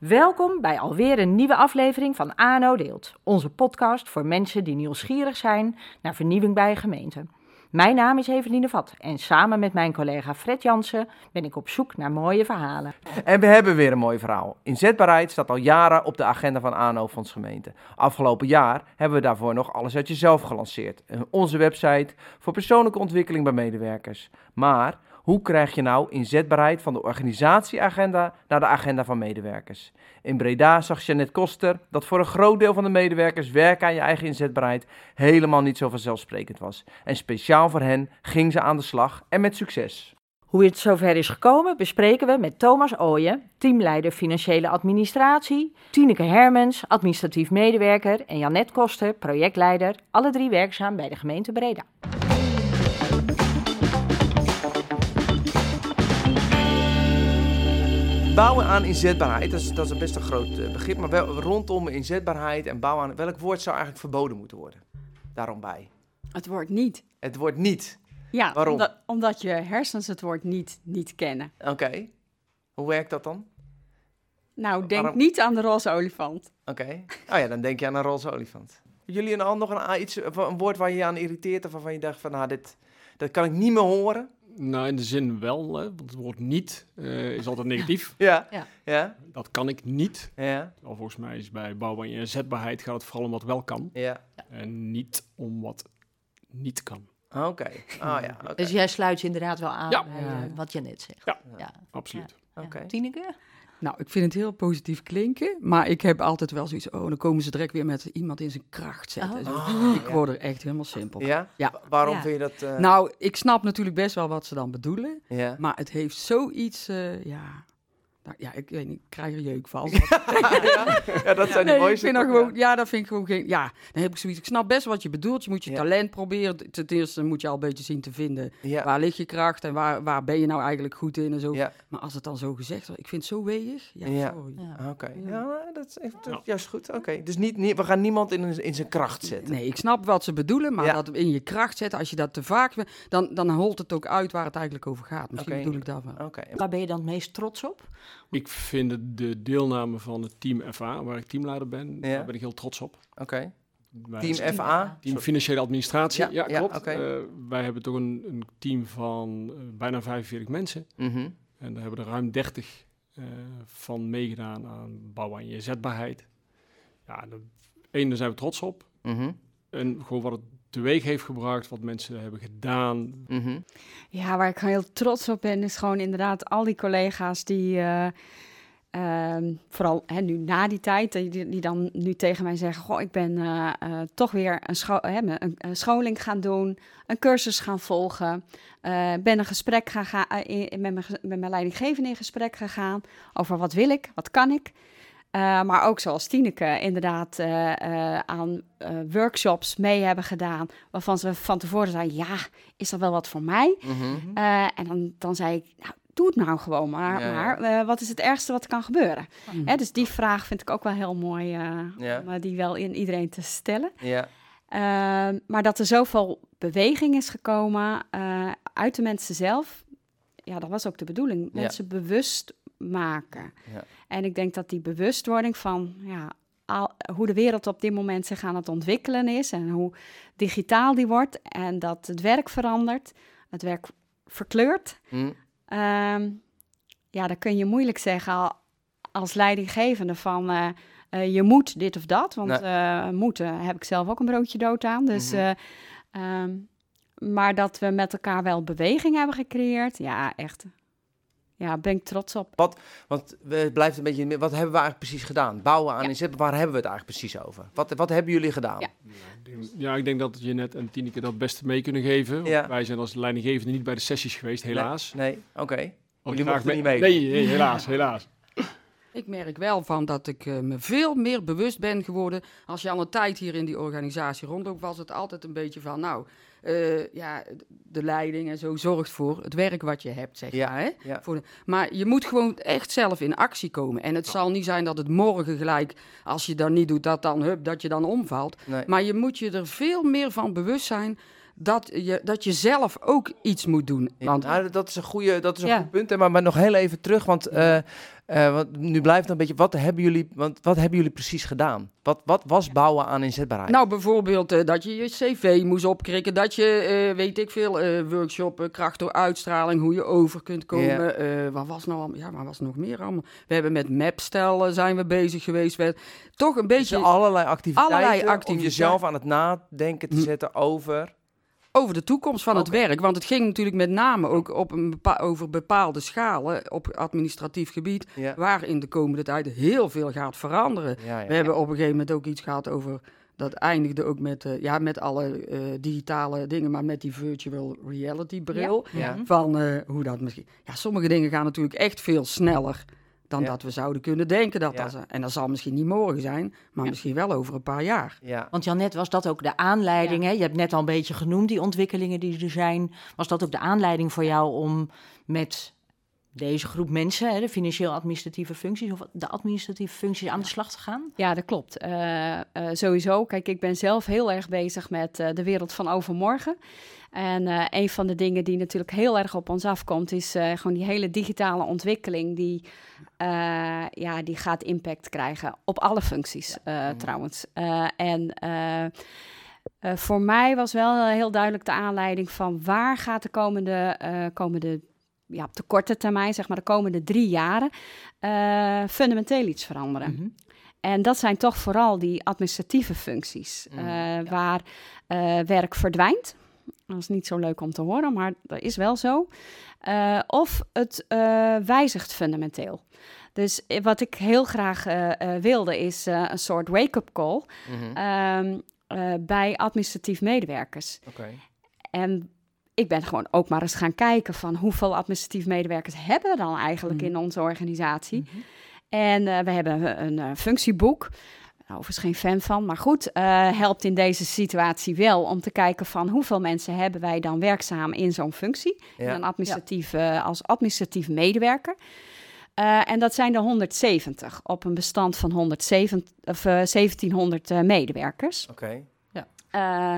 Welkom bij alweer een nieuwe aflevering van ANO Deelt, onze podcast voor mensen die nieuwsgierig zijn naar vernieuwing bij een gemeente. Mijn naam is Eveline Vat en samen met mijn collega Fred Jansen ben ik op zoek naar mooie verhalen. En we hebben weer een mooi verhaal. Inzetbaarheid staat al jaren op de agenda van ANO Fonds Gemeente. Afgelopen jaar hebben we daarvoor nog Alles uit Jezelf gelanceerd. Onze website voor persoonlijke ontwikkeling bij medewerkers. Maar hoe krijg je nou inzetbaarheid van de organisatieagenda naar de agenda van medewerkers? In Breda zag Jeannette Koster dat voor een groot deel van de medewerkers werken aan je eigen inzetbaarheid helemaal niet zo vanzelfsprekend was. En speciaal voor hen ging ze aan de slag en met succes. Hoe het zover is gekomen bespreken we met Thomas Ooyen, teamleider financiële administratie, Tineke Hermens, administratief medewerker en Janette Koster, projectleider, alle drie werkzaam bij de gemeente Breda. Bouwen aan inzetbaarheid, dat is, dat is best een groot eh, begrip. Maar wel, rondom inzetbaarheid en bouwen aan... Welk woord zou eigenlijk verboden moeten worden? Daarom bij. Het woord niet. Het woord niet. Ja, Waarom? Omdat, omdat je hersens het woord niet niet kennen. Oké. Hoe werkt dat dan? Nou, denk Waarom? niet aan de roze olifant. Oké. Oh ja, dan denk je aan een roze olifant. Jullie een, nog een, iets, een woord waar je je aan irriteert of waarvan je dacht van... Nou, dit, dat kan ik niet meer horen? Nou, in de zin wel, hè, want het woord niet eh, is altijd negatief. Ja. Ja. Ja. Dat kan ik niet. Ja. Al volgens mij is bij bouw en inzetbaarheid gaat het vooral om wat wel kan. Ja. En niet om wat niet kan. Oké. Oh ja, oké. Dus jij sluit je inderdaad wel aan Ja. bij, eh, wat je net zegt. Ja. ja. Absoluut. Oké. Tineke? Nou, ik vind het heel positief klinken, maar ik heb altijd wel zoiets, oh, dan komen ze direct weer met iemand in zijn kracht zetten. Oh. Zo. Ah, ik ja. word er echt helemaal simpel. van. Ja? Ja. Wa- Waarom Ja. vind je dat... eh, Nou, ik snap natuurlijk best wel wat ze dan bedoelen, Ja. maar het heeft zoiets, eh, ja... Nou, ja, ik weet niet, ik krijg er jeuk van. ja, ja, dat zijn de Nee, ik mooiste. vind dat gewoon, ja, dat vind ik gewoon geen. Ja, dan heb ik zoiets. Ik snap best wat je bedoelt. Je moet je Ja. talent proberen. Ten eerste moet je al een beetje zien te vinden. Ja. Waar ligt je kracht en waar, waar ben je nou eigenlijk goed in en zo. Ja. Maar als het dan zo gezegd wordt, ik vind het zo weeg. Ja. Ja. Oké, Ja. ja, dat is echt, juist goed. Oké, dus niet, niet, we gaan niemand in, in zijn kracht zetten. Nee, ik snap wat ze bedoelen, maar Ja. dat in je kracht zetten, als je dat te vaak wil, dan, dan holt het ook uit waar het eigenlijk over gaat. Misschien bedoel ik daarvan. Oké, Waar ben je dan het meest trots op? Ik vind de deelname van het team FA, waar ik teamleider ben, Ja. daar ben ik heel trots op. oké. Team FA. Team Financiële Administratie, Ja, klopt. Eh, wij hebben toch een, een team van eh, bijna 45 mensen. Mhm. En daar hebben er ruim 30 eh, van meegedaan aan bouw aan je zetbaarheid. Ja, de, één, daar zijn we trots op. Mhm. En gewoon wat het teweeg heeft gebracht, wat mensen hebben gedaan. Mhm. Ja, waar ik gewoon heel trots op ben, is gewoon inderdaad al die collega's die, eh, ehm, vooral hè, nu na die tijd, die, die dan nu tegen mij zeggen: Goh, ik ben eh, eh, toch weer een, scho hè, een, een scholing gaan doen, een cursus gaan volgen. eh, ben een gesprek gaan gaan, in- met, mijn, met mijn leidinggevende in gesprek gegaan over wat wil ik, wat kan ik. Eh, maar ook zoals Tineke inderdaad eh, eh, aan eh, workshops mee hebben gedaan, waarvan ze van tevoren zeiden, ja, is dat wel wat voor mij? Mhm. Eh, en dan, dan zei ik, nou, doe het nou gewoon maar. Ja, ja. maar eh, wat is het ergste wat kan gebeuren? Mm. Hè, dus die vraag vind ik ook wel heel mooi eh, Ja. om die wel in iedereen te stellen. Ja. Eh, maar dat er zoveel beweging is gekomen eh, uit de mensen zelf, ja, dat was ook de bedoeling. Ja. Mensen bewust maken. Ja. En ik denk dat die bewustwording van ja, al, hoe de wereld op dit moment zich aan het ontwikkelen is en hoe digitaal die wordt en dat het werk verandert, het werk verkleurt. Mhm. Ehm, ja, dan kun je moeilijk zeggen al- als leidinggevende van eh, eh, je moet dit of dat. Want eh, moeten heb ik zelf ook een broodje dood aan. Dus, Mhm. eh, ehm, maar dat we met elkaar wel beweging hebben gecreëerd, ja, echt. Ja, ben ik trots op. Want we blijft een beetje. het. Wat hebben we eigenlijk precies gedaan? Bouwen aan Ja. inzet. Waar hebben we het eigenlijk precies over? Wat, wat hebben jullie gedaan? Ja. Ja, ik denk dat Jeannette en Tineke dat best mee kunnen geven. Ja. Wij zijn als leidinggevende niet bij de sessies geweest, helaas. Nee, oké. Had ik Jullie mochten mee- niet. Nee, nee, helaas, helaas. Ik merk wel van dat ik eh, me veel meer bewust ben geworden. Als je al een tijd hier in die organisatie rondloopt, was het altijd een beetje van, nou, eh, ja, de leiding en zo zorgt voor het werk wat je hebt, zeg Ja, maar. Hè? ja. Voor de- maar je moet gewoon echt zelf in actie komen. En het zal niet zijn dat het morgen gelijk, als je dat niet doet, dat dan, hup, dat je dan omvalt. Nee. Maar je moet je er veel meer van bewust zijn dat je, dat je zelf ook iets moet doen. Want nou, dat is een, goede, dat is een Ja. goed punt. Maar, maar nog heel even terug, want, eh, eh, want nu blijft het een beetje... Wat hebben jullie, want, wat hebben jullie precies gedaan? Wat, wat was bouwen aan inzetbaarheid? Nou, bijvoorbeeld eh, dat je je cv moest opkrikken, dat je, weet ik veel, workshoppen, kracht door uitstraling, hoe je over kunt komen. Wat was nou allemaal? Ja, maar was nog meer allemaal? We hebben met Mapstel eh, zijn we bezig geweest. We, toch een Dus beetje allerlei activiteiten, allerlei om activiteiten. jezelf aan het nadenken te Hm. zetten over... over de toekomst van het werk. Want het ging natuurlijk met name ook op een bepa- over bepaalde schalen op administratief gebied, Ja, waar in de komende tijd heel veel gaat veranderen. ja, ja. We hebben op een gegeven moment ook iets gehad over. Dat eindigde ook met, eh, ja, met alle eh, digitale dingen, maar met die virtual reality bril. Van eh, hoe dat misschien. Ja, sommige dingen gaan natuurlijk echt veel sneller dan Ja. dat we zouden kunnen denken dat Ja. dat. En dat zal misschien niet morgen zijn, maar Ja. misschien wel over een paar jaar. Ja. Want Janet, was dat ook de aanleiding? Hè? Je hebt net al een beetje genoemd die ontwikkelingen die er zijn. Was dat ook de aanleiding voor jou om met deze groep mensen, hè, de financieel-administratieve functies of de administratieve functies aan de slag te gaan? Ja, dat klopt. Eh, eh, sowieso. Kijk, ik ben zelf heel erg bezig met eh, de wereld van overmorgen. En een van de dingen die natuurlijk heel erg op ons afkomt, is gewoon die hele digitale ontwikkeling die, ja, die gaat impact krijgen op alle functies eh, trouwens. En voor mij was wel heel duidelijk de aanleiding van waar gaat de komende, komende ja, op de korte termijn, zeg maar de komende drie jaren, eh, fundamenteel iets veranderen. Mhm. En dat zijn toch vooral die administratieve functies, Mm, eh, ja. waar eh, werk verdwijnt. Dat is niet zo leuk om te horen, maar dat is wel zo. Of het wijzigt fundamenteel. Dus wat ik heel graag wilde, is een soort wake-up call Mhm. ehm, eh, bij administratief medewerkers. Oké. En ik ben gewoon ook maar eens gaan kijken van hoeveel administratief medewerkers hebben we dan eigenlijk Mhm. in onze organisatie. Mhm. En eh, we hebben een eh, functieboek. Overigens geen fan van, maar goed, eh, helpt in deze situatie wel om te kijken van hoeveel mensen hebben wij dan werkzaam in zo'n functie, in Ja. een administratief, als administratief medewerker. En dat zijn er 170 op een bestand van 170, of, eh, 1700 eh, medewerkers. Oké. Eh,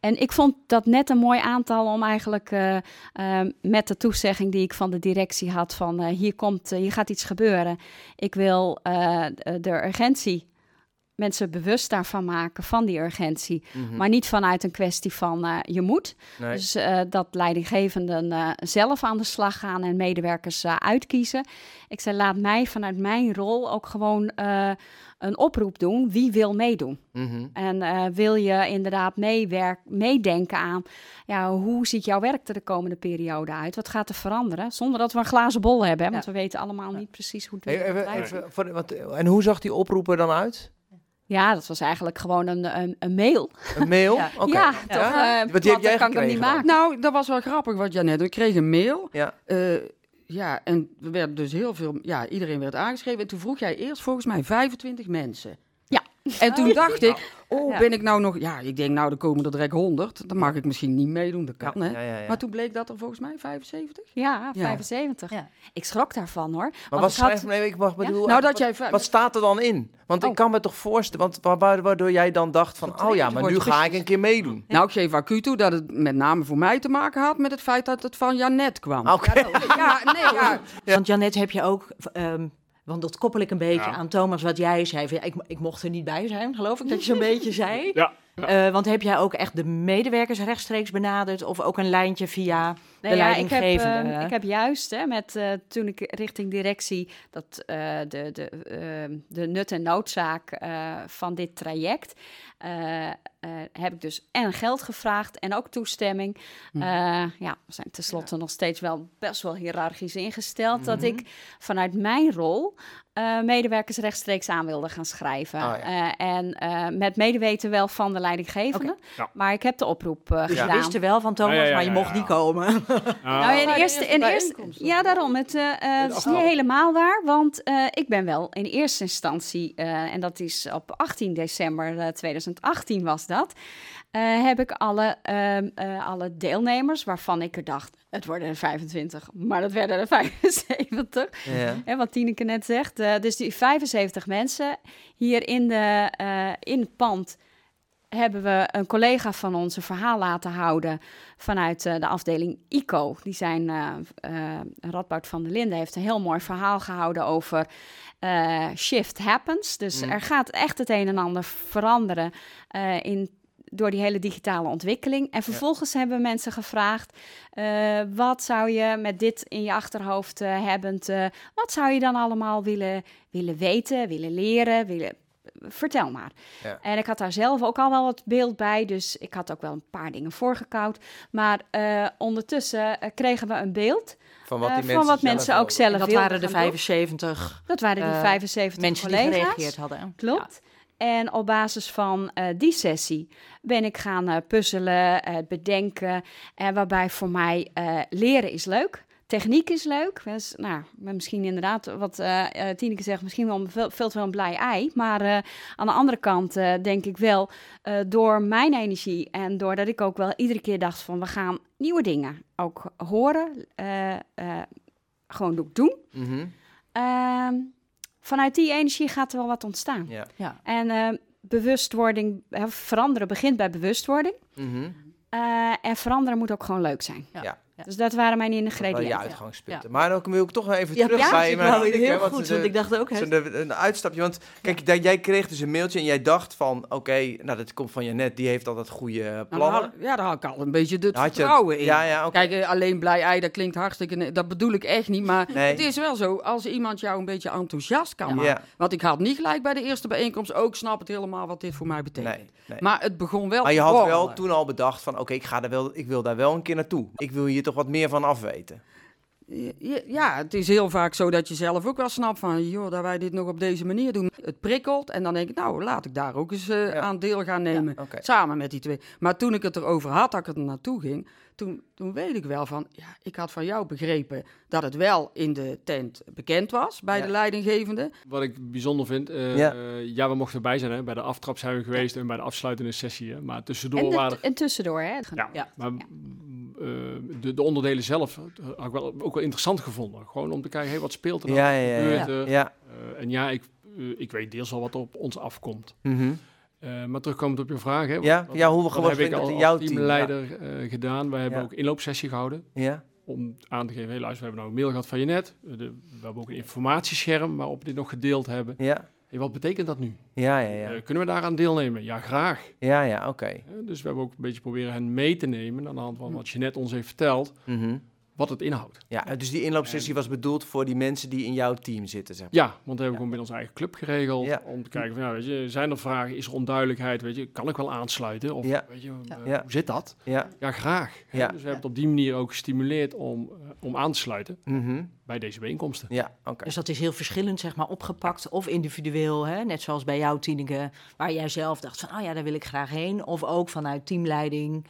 en ik vond dat net een mooi aantal om eigenlijk eh, eh, met de toezegging die ik van de directie had van hier komt, hier gaat iets gebeuren. Ik wil de urgentie mensen bewust daarvan maken van die urgentie, Mhm. maar niet vanuit een kwestie van eh, je moet. Nee. Dus eh, dat leidinggevenden eh, zelf aan de slag gaan en medewerkers uitkiezen. Ik zei, laat mij vanuit mijn rol ook gewoon een oproep doen. Wie wil meedoen? Mhm. En wil je inderdaad meewerk, meedenken aan ja, hoe ziet jouw werk er de komende periode uit? Wat gaat er veranderen? Zonder dat we een glazen bol hebben, hè, want we weten allemaal niet precies hoe het Hey, weer even, blijft. even, voor, wat, en hoe zag die oproep er dan uit? Ja, dat was eigenlijk gewoon een, een, een mail. Een mail? Ja. Oké. Ja, Ja? toch? eh, Wat heb jij kan ik hem niet maken. Nou, dat was wel grappig wat Janet. Ik kreeg een mail. Ja. eh, ja, en er werd dus heel veel. Ja, iedereen werd aangeschreven. En toen vroeg jij eerst volgens mij 25 mensen. En toen dacht ik, oh, Ja. ben ik nou nog... Ja, ik denk, nou, er komen er direct 100. Dan mag ik misschien niet meedoen, dat kan, hè. Ja, ja, ja. Maar toen bleek dat er volgens mij 75. Ja, Ja. 75. Ja. Ik schrok daarvan hoor. maar Want wat ik had- schrijf nee, ik mag bedoel, Nou, dat wat, jij... wat staat er dan in? Want ik Oh. kan me toch voorstellen, want wa- wa- waardoor jij dan dacht van, oh ja, maar nu ga ik een keer meedoen. Nou, ik geef acuut toe dat het met name voor mij te maken had met het feit dat het van Janet kwam. Oké. Ja, nee, ja. Want Janet, heb je ook, ehm, want dat koppel ik een beetje Ja. aan Thomas, wat jij zei. van, ja, ik, ik mocht er niet bij zijn, geloof ik dat je zo'n beetje zei. Ja, Eh, want heb jij ook echt de medewerkers rechtstreeks benaderd of ook een lijntje via Nee, de ja, ik, heb, leidinggevende? ehm, ik heb juist, hè, met, eh, toen ik richting directie, dat, eh, de, de, ehm, de nut en noodzaak eh, van dit traject, heb ik dus en geld gevraagd en ook toestemming. Mhm. Eh, ja, we zijn tenslotte nog steeds wel best wel hiërarchisch ingesteld, dat Mhm. ik vanuit mijn rol eh, medewerkers rechtstreeks aan wilde gaan schrijven. Oh, ja. Eh, en eh, met medeweten wel van de leidinggevende, Ja. maar ik heb de oproep eh, dus je gedaan. wist er wel van Thomas, Ja, ja, ja, maar je mocht ja. niet komen. Nou, in bij de eerste, in eerste, ja, daarom. Het, eh, eh, het is niet helemaal waar, want eh, ik ben wel in eerste instantie, eh, en dat is op 18 december eh, 2018 was dat, eh, heb ik alle, ehm, eh, alle deelnemers, waarvan ik er dacht, het worden er 25, maar dat werden er 75. Ja. Hè, wat Tineke net zegt. Eh, dus die 75 mensen hier in, de, in het pand hebben we een collega van ons een verhaal laten houden vanuit de afdeling ICO. Die zijn, eh, Radboud van der Linden heeft een heel mooi verhaal gehouden over shift happens. Dus Mm. er gaat echt het een en ander veranderen in, door die hele digitale ontwikkeling. En vervolgens hebben mensen gevraagd, eh, wat zou je met dit in je achterhoofd eh, hebbend, eh, wat zou je dan allemaal willen, willen weten, willen leren, willen... Vertel maar. Ja. En ik had daar zelf ook al wel wat beeld bij, dus ik had ook wel een paar dingen voorgekoud. Maar eh, ondertussen kregen we een beeld Van wat die van mensen wat zelf mensen ook wilden. zelf En dat waren de gaan doen. 75 Dat waren die eh, 75 mensen die collega's. gereageerd hadden. Klopt. En op basis van eh, die sessie ben ik gaan eh, puzzelen, eh, bedenken. En waarbij voor mij leren is leuk. Techniek is leuk. Dus, nou, misschien inderdaad, wat Tineke zegt, misschien wel veel, veel te veel een blij ei. Maar aan de andere kant denk ik wel, door mijn energie en doordat ik ook wel iedere keer dacht van, we gaan nieuwe dingen ook horen, gewoon ook doen. Ehm, vanuit die energie gaat er wel wat ontstaan. Ja. Ja. En eh, bewustwording, hè, veranderen begint bij bewustwording. Mhm. Eh, en veranderen moet ook gewoon leuk zijn. Ja. Ja. Dus dat waren mijn Dat waren je ingrediënten. uitgangspunten. Maar dan wil ik toch even Ja, terug ja, bij Tineke, heel want goed, de- want ik dacht ook... hè, Zo'n de- een uitstapje, want kijk, dat, jij kreeg dus een mailtje en jij dacht van, oké, nou dat komt van Janet, die heeft altijd goede Nou, daar plannen. ja, daar had ik al een beetje het Had je- vertrouwen in. Ja, ja, oké. Kijk, eh, alleen blij ei, dat klinkt hartstikke... Dat bedoel ik echt niet, maar Nee. het is wel zo. Als iemand jou een beetje enthousiast kan maken... Ja, Want ik had niet gelijk bij de eerste bijeenkomst ook snap het helemaal wat dit voor mij betekent. nee, nee. Maar het begon wel Maar je te had wel toen al bedacht van, oké, ik ga er wel, ik wil daar wel een keer naartoe. Ik wil hier toch wat meer van afweten. Ja, Ja, het is heel vaak zo dat je zelf ook wel snapt van... joh, dat wij dit nog op deze manier doen. Het prikkelt en dan denk ik, nou, laat ik daar ook eens eh, Ja. aan deel gaan nemen. Samen met die twee. Maar toen ik het erover had, dat ik er naartoe ging... Toen, toen weet ik wel van, ja, ik had van jou begrepen... dat het wel in de tent bekend was bij Ja. de leidinggevende. Wat ik bijzonder vind, eh, Ja. ja. ja, we mochten erbij zijn. Hè. Bij de aftrap zijn we geweest en bij de afsluitende sessie. Hè. Maar tussendoor En, waren en tussendoor, hè? Ja, Ja. maar eh, de, de onderdelen zelf eh, had ik wel, ook wel interessant gevonden. Gewoon om te kijken, hey, wat speelt er nou? Ja, ja, ja. gebeurt Ja, ja. Eh, en ja, ik, eh, ik weet deels al wat er op ons afkomt. Mhm. Eh, maar terugkomend op je vraag, hè, Ja, wat- ja, hoe heb ik al in als jouw team? teamleider eh, gedaan? Wij hebben Ja. ook inloopsessie gehouden Ja, om aan te geven, hey, luister, we hebben nou een mail gehad van je net. we hebben ook een informatiescherm waarop we dit nog gedeeld hebben. ja, Hey, wat betekent dat nu? ja, ja, ja. Eh, kunnen we daaraan deelnemen? Ja, graag. Ja, ja, oké. Eh, dus we hebben ook een beetje proberen hen mee te nemen aan de hand van wat je net ons heeft verteld, Mhm. Wat het inhoudt. Ja, dus die inloopsessie was bedoeld voor die mensen die in jouw team zitten, zeg maar. Ja, want dat hebben we gewoon binnen onze eigen club geregeld. Ja. Om te kijken van, ja, weet je, zijn er vragen? Is er onduidelijkheid? Weet je, kan ik wel aansluiten? Of Ja. weet je, eh, hoe zit dat? Ja. Ja, graag. Ja. Dus we hebben het op die manier ook gestimuleerd om, eh, om aan te sluiten Mhm. bij deze bijeenkomsten. Ja, oké. Dus dat is heel verschillend, zeg maar, opgepakt of individueel. Hè? Net zoals bij jou, Tineke, waar jij zelf dacht van, oh ja, daar wil ik graag heen. Of ook vanuit teamleiding,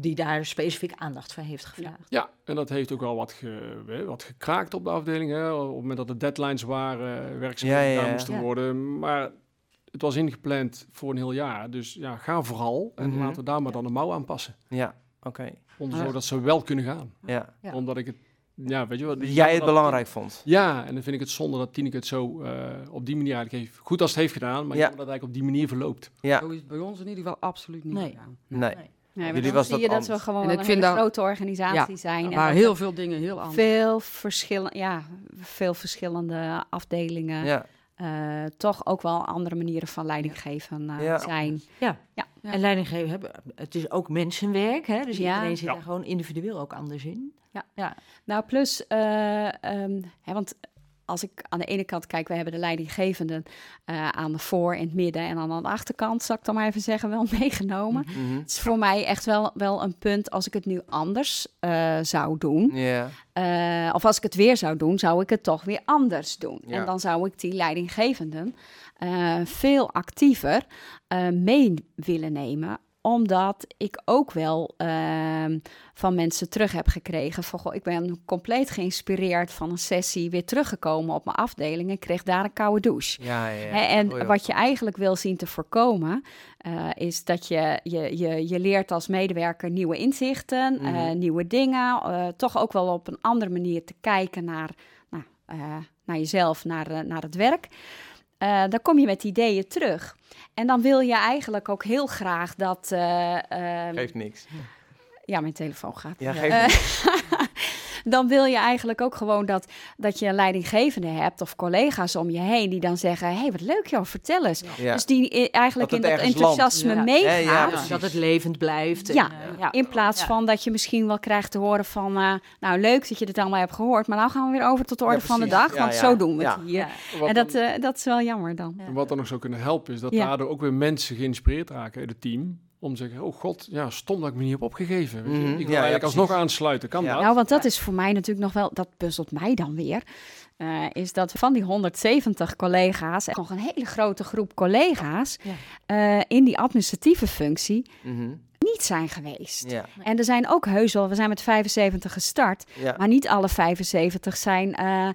die daar specifiek aandacht voor heeft gevraagd. Ja, en dat heeft ook wel wat, ge, wat gekraakt op de afdeling. Hè? Op het moment dat er deadlines waren, werkzaamheden Ja, ja, gedaan ja. moesten Ja. worden. Maar het was ingepland voor een heel jaar. Dus ja, ga vooral. En Mhm. laten we daar maar dan de mouw aanpassen. Ja, oké. Om, Ja. Zodat ze wel kunnen gaan. Ja. Ja. Omdat ik het, ja, weet je wat. Jij het dat- belangrijk vond. Ja, en dan vind ik het zonde dat Tineke het zo eh, op die manier eigenlijk heeft. Goed als het heeft gedaan, maar Ja. dat het eigenlijk op die manier verloopt. Ja, Zo is het bij ons in ieder geval absoluut niet Nee. gedaan. nee. Nee, maar Jullie dan was zie dat je dat we gewoon En een vind hele dat- grote organisatie zijn. en Waar dat heel veel dingen heel anders. veel, verschillen, ja, veel verschillende afdelingen. Ja, eh, toch ook wel andere manieren van leidinggeven eh, Ja. zijn. Ja. Ja. Ja. En leidinggeven, hebben, het is ook mensenwerk, hè? dus Ja. iedereen zit Ja. daar gewoon individueel ook anders in. Nou, plus, eh, ehm, hè, want als ik aan de ene kant kijk, we hebben de leidinggevenden eh, aan de voor- en het midden en aan de achterkant, zal ik dan maar even zeggen, wel meegenomen. Mhm. Het is voor mij echt wel, wel een punt als ik het nu anders eh, zou doen. ja, eh, of als ik het weer zou doen, zou ik het toch weer anders doen. En dan zou ik die leidinggevenden eh, veel actiever mee willen nemen omdat ik ook wel ehm, van mensen terug heb gekregen van... Goh, ik ben compleet geïnspireerd van een sessie weer teruggekomen op mijn afdeling... en kreeg daar een koude douche. ja, ja. ja. En wat je eigenlijk wil zien te voorkomen, eh, is dat je, je, je, je leert als medewerker nieuwe inzichten, Mhm. eh, nieuwe dingen. eh, toch ook wel op een andere manier te kijken naar, nou, naar jezelf, naar, naar het werk. Eh, dan kom je met ideeën terug. En dan wil je eigenlijk ook heel graag dat... eh, eh, Geeft niks. ja, mijn telefoon gaat. Ja, geeft niks. dan wil je eigenlijk ook gewoon dat, dat je een leidinggevende hebt of collega's om je heen die dan zeggen: hé, hey, wat leuk joh, vertel eens. Ja. Dus die eigenlijk Dat in het dat enthousiasme Ja. meegaan. Ja, ja, Dus precies. dat het levend blijft. en, Ja. eh, ja. In plaats Ja. van dat je misschien wel krijgt te horen van, eh, nou leuk dat je dit allemaal hebt gehoord, maar nou gaan we weer over tot de orde Ja, van de dag, want ja. zo doen we Ja. het hier. En dat, eh, dat is wel jammer dan. Ja. En wat dan nog zou kunnen helpen, is dat Ja. daardoor ook weer mensen geïnspireerd raken in het team. Om te zeggen, oh god, ja, stom dat ik me niet heb opgegeven. Weet je. Mhm. Ik wil Ja, eigenlijk alsnog aansluiten. Kan Ja. dat? Nou, want dat is voor mij natuurlijk nog wel, dat puzzelt mij dan weer. Eh, is dat van die 170 collega's, nog een hele grote groep collega's Ja. eh, in die administratieve functie Mhm. niet zijn geweest. Ja, En er zijn ook heus wel, we zijn met 75 gestart, ja. maar niet alle 75 zijn eh,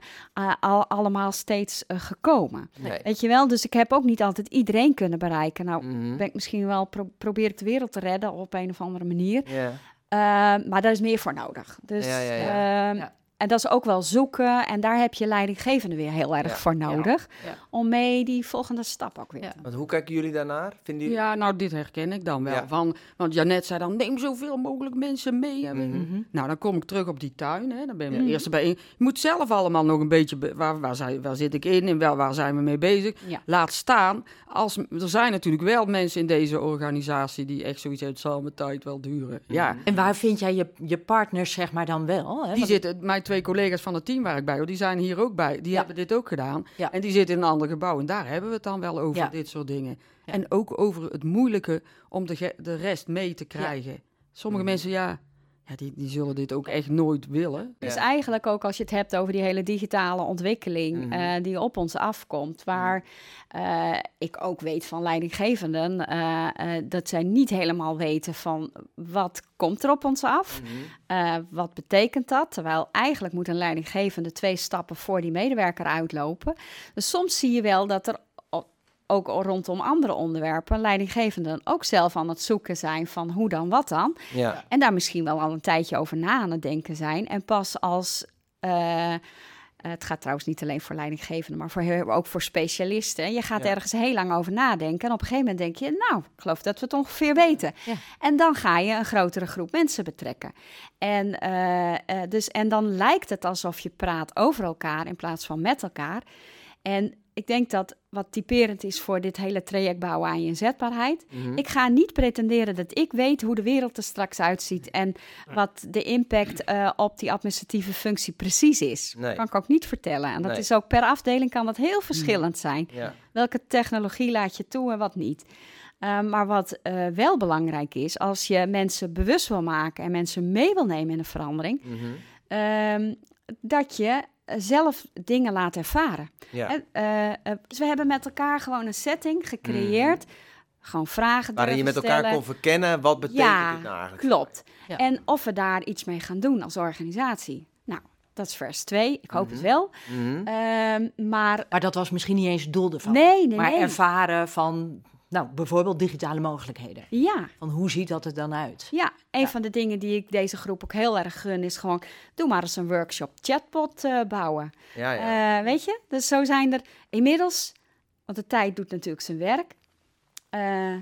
al, allemaal steeds gekomen. Nee. Weet je wel, dus ik heb ook niet altijd iedereen kunnen bereiken. Nou, Mhm. ben ik misschien wel, pro- probeer ik de wereld te redden op een of andere manier. Ja. Uh, maar daar is meer voor nodig. Dus, Ja, En dat is ook wel zoeken. En daar heb je leidinggevende weer heel erg Ja. voor nodig. Ja. Om mee die volgende stap ook weer Ja. te Want hoe kijken jullie daarnaar? Vinden jullie... Ja, nou, dit herken ik dan wel. Ja. Van, want Janet zei dan, neem zoveel mogelijk mensen mee. Mhm. Mhm. Nou, dan kom ik terug op die tuin. Hè. Dan ben je Mhm. de eerste bij. Je moet zelf allemaal nog een beetje. be- Waar, waar, zijn, waar zit ik in en waar, waar zijn we mee bezig? Ja. Laat staan. Als, er zijn natuurlijk wel mensen in deze organisatie die echt zoiets uit zal mijn tijd wel duren. Ja. En waar vind jij je, je partners zeg maar dan wel? Hè? Die Want- zitten, mijn twee collega's van het team waar ik bij hoor, die zijn hier ook bij. Die Ja. hebben dit ook gedaan. Ja. En die zitten in een ander gebouw. En daar hebben we het dan wel over, Ja. dit soort dingen. En ook over het moeilijke om de, de rest mee te krijgen. Sommige Mhm. mensen, ja, ja die, die zullen dit ook echt nooit willen. Dus Ja. eigenlijk ook als je het hebt over die hele digitale ontwikkeling Mhm. eh, die op ons afkomt, waar eh, ik ook weet van leidinggevenden eh, eh, dat zij niet helemaal weten van wat komt er op ons af, Mhm. Eh, wat betekent dat? Terwijl eigenlijk moet een leidinggevende twee stappen voor die medewerker uitlopen. Dus soms zie je wel dat er ook rondom andere onderwerpen leidinggevenden ook zelf aan het zoeken zijn van hoe dan, wat dan. Ja. En daar misschien wel al een tijdje over na aan het denken zijn. En pas als. eh, het gaat trouwens niet alleen voor leidinggevenden, maar voor, ook voor specialisten. Je gaat Ja. ergens heel lang over nadenken. En op een gegeven moment denk je, nou, ik geloof dat we het ongeveer weten. Ja. En dan ga je een grotere groep mensen betrekken. En, eh, eh, dus, en dan lijkt het alsof je praat over elkaar in plaats van met elkaar. En ik denk dat wat typerend is voor dit hele traject bouwen aan je inzetbaarheid. Mhm. Ik ga niet pretenderen dat ik weet hoe de wereld er straks uitziet en wat de impact eh, op die administratieve functie precies is. Nee. Kan ik ook niet vertellen. En dat Nee. is ook per afdeling kan dat heel verschillend zijn. Ja. Welke technologie laat je toe en wat niet. Uh, maar wat uh, wel belangrijk is, als je mensen bewust wil maken en mensen mee wil nemen in de verandering, Mhm. uh, dat je zelf dingen laat ervaren. Ja. En, uh, dus we hebben met elkaar gewoon een setting gecreëerd. Mm. Gewoon vragen Waarin je met stellen. elkaar kon verkennen, wat betekent ja, dit nou eigenlijk? klopt. Ja. En of we daar iets mee gaan doen als organisatie. Nou, dat is vers 2. Ik hoop Mhm. het wel. Mhm. Uh, maar, maar dat was misschien niet eens het doel ervan. Nee, nee, Maar nee. ervaren van, nou, bijvoorbeeld digitale mogelijkheden. Ja. Van hoe ziet dat er dan uit? Ja, een Ja. van de dingen die ik deze groep ook heel erg gun is gewoon... doe maar eens een workshop chatbot uh, bouwen. Ja, ja. Uh, weet je? Dus zo zijn er inmiddels... want de tijd doet natuurlijk zijn werk... Uh,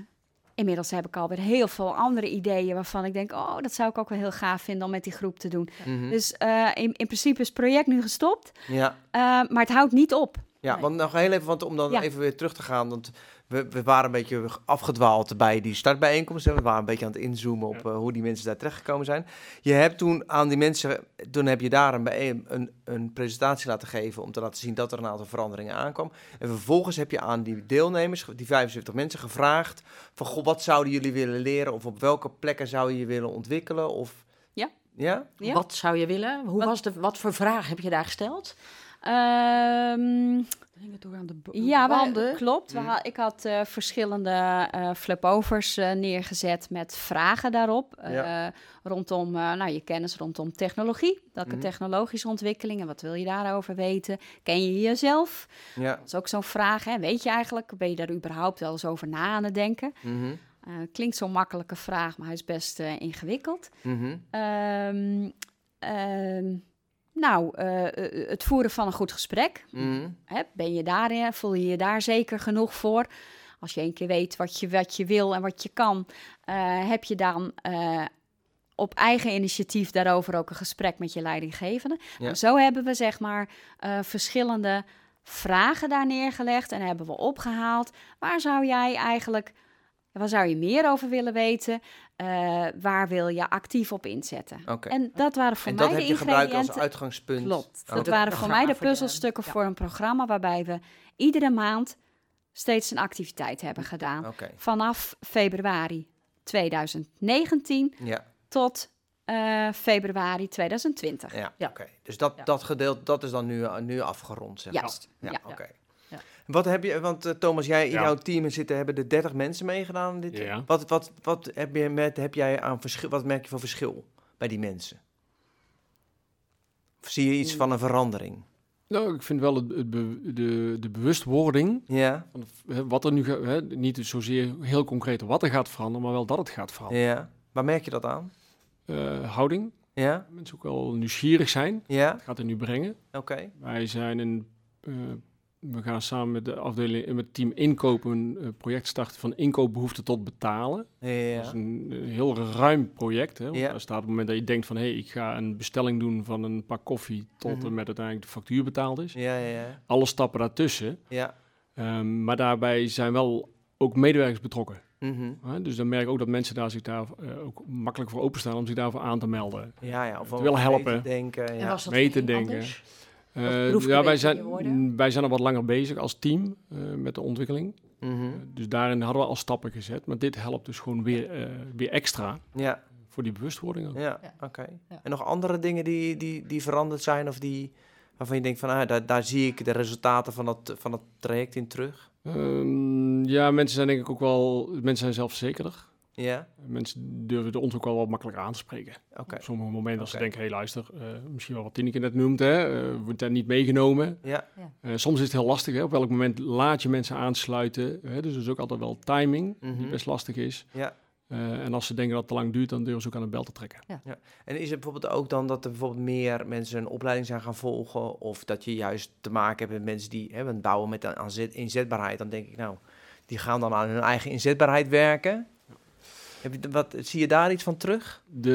Inmiddels heb ik alweer heel veel andere ideeën waarvan ik denk, oh, dat zou ik ook wel heel gaaf vinden om met die groep te doen. Mhm. Dus uh, in, in principe is het project nu gestopt, ja. uh, maar het houdt niet op. Ja, Nee. want nog heel even, want om dan Ja. even weer terug te gaan, want we, we waren een beetje afgedwaald bij die startbijeenkomst. hè. We waren een beetje aan het inzoomen op eh, hoe die mensen daar terechtgekomen zijn. Je hebt toen aan die mensen, toen heb je daar een, bijeen- een, een presentatie laten geven om te laten zien dat er een aantal veranderingen aankwam. En vervolgens heb je aan die deelnemers, die 75 mensen, gevraagd van, goh, wat zouden jullie willen leren of op welke plekken zou je je willen ontwikkelen? Of... Ja. Ja? Ja. Wat zou je willen? Hoe Wat- was de, wat voor vraag heb je daar gesteld? Ehm, Toch aan de ja, klopt. We Mhm. ik had eh, verschillende eh flipovers eh, neergezet met vragen daarop. eh, Ja. rondom eh, nou, je kennis rondom technologie. Welke Mhm. technologische ontwikkelingen, wat wil je daarover weten? Ken je jezelf? Ja. Dat is ook zo'n vraag. Hè? Weet je eigenlijk, ben je daar überhaupt wel eens over na aan het denken? Mhm. Eh, klinkt zo'n makkelijke vraag, maar hij is best eh, ingewikkeld. Mhm. Ehm, ehm, nou, eh, eh, het voeren van een goed gesprek. Hè, ben je daarin, voel je je daar zeker genoeg voor? Als je een keer weet wat je, wat je wil en wat je kan, eh, heb je dan op eigen initiatief daarover ook een gesprek met je leidinggevende. Ja. Zo hebben we zeg maar verschillende vragen daar neergelegd en hebben we opgehaald. Waar zou jij eigenlijk, waar zou je meer over willen weten? Eh, waar wil je actief op inzetten? En dat waren voor En mij dat de heb je gebruikt als ingrediënten. uitgangspunt. Klopt. Dat waren voor mij de programma voor de- puzzelstukken ja. voor een programma waarbij we iedere maand steeds een activiteit hebben gedaan. Vanaf februari 2019 ja, tot eh, februari 2020. ja, Ja. oké. Dus dat, Ja. dat gedeelte, dat is dan nu, nu afgerond, zeg maar. Juist. Ja. oké. Wat heb je, want eh, Thomas, jij in Ja. jouw team zitten, hebben er 30 mensen meegedaan. Dit, Ja. Wat, wat, wat heb, je met, heb jij aan verschil, wat merk je van verschil bij die mensen? Of zie je iets van een verandering? Nou, ik vind wel het, het be- de, de bewustwording Ja, van wat er nu gaat, hè, niet zozeer heel concreet wat er gaat veranderen, maar wel dat het gaat veranderen. ja. Waar merk je dat aan? Eh, houding, Ja, mensen ook wel nieuwsgierig zijn, ja, wat gaat er nu brengen? oké. Wij zijn een, eh, we gaan samen met de afdeling, met het team inkopen een eh, project starten van inkoopbehoefte tot betalen. Dat is Ja, een, een heel ruim project. Hè? Ja. Daar staat op het moment dat je denkt van, hé, hey, ik ga een bestelling doen van een pak koffie tot Mhm. en met uiteindelijk de factuur betaald is. ja, ja, ja. Alle stappen daartussen. ja. Ehm, maar daarbij zijn wel ook medewerkers betrokken. Mhm. Hè? Dus dan merk ik ook dat mensen daar zich daar eh, ook makkelijk voor openstaan om zich daarvoor aan te melden. Ja, ja. Of Te willen helpen. mee te denken. En Ja. was dat mee te denken. anders? Eh, ja, wij, zijn, mm, wij zijn al wat langer bezig als team eh, met de ontwikkeling. Mhm. Eh, dus daarin hadden we al stappen gezet. Maar dit helpt dus gewoon weer, eh, weer extra ja, voor die bewustwording. ook. ja, Ja. oké. Ja. En nog andere dingen die, die, die veranderd zijn of die, waarvan je denkt van, ah, daar, daar zie ik de resultaten van dat, van dat traject in terug? Ehm, ja, mensen zijn denk ik ook wel, mensen zijn zelfverzekerder. Ja, Mensen durven de ons ook wel wat makkelijker aan te spreken. Op sommige momenten als ze denken, hé luister, eh, misschien wel wat Tineke net noemt, hè, eh, wordt daar niet meegenomen. Ja, Eh, soms is het heel lastig, hè, op welk moment laat je mensen aansluiten. Hè, dus er is ook altijd wel timing, die Mhm. best lastig is. ja. Eh, en als ze denken dat het te lang duurt, dan durven ze ook aan de bel te trekken. En is het bijvoorbeeld ook dan dat er bijvoorbeeld meer mensen een opleiding zijn gaan volgen? Of dat je juist te maken hebt met mensen die hè, bouwen met een aanzet- inzetbaarheid? Dan denk ik, nou, die gaan dan aan hun eigen inzetbaarheid werken. Heb je, wat, zie je daar iets van terug? De,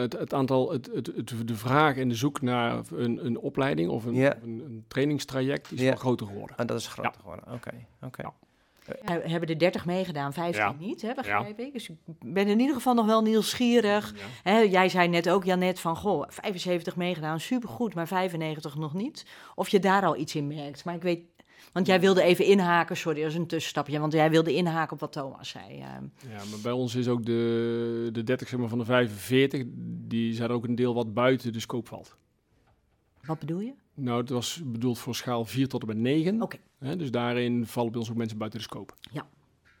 het, het aantal, het, het, het- de vraag en de zoek naar een, een opleiding of een, Ja. een, een trainingstraject is Ja. groter geworden. Ah, dat is groter geworden. Oké, oké. Ja. Ja, we hebben er 30 meegedaan, 15 Ja. niet, hè, begrijp ik. Dus ik ben in ieder geval nog wel nieuwsgierig. Ja. Hè, jij zei net ook, Janet, van goh, 75 meegedaan, supergoed, maar 95 nog niet. Of je daar al iets in merkt. Maar ik weet, want jij wilde even inhaken, sorry, dat is een tussenstapje, want jij wilde inhaken op wat Thomas zei. ehm. Ja, maar bij ons is ook de, de 30 zeg maar, van de 45, die zijn ook een deel wat buiten de scope valt. wat bedoel je? Nou, het was bedoeld voor schaal 4 tot en met 9. Oké. Dus daarin vallen bij ons ook mensen buiten de scope. Ja.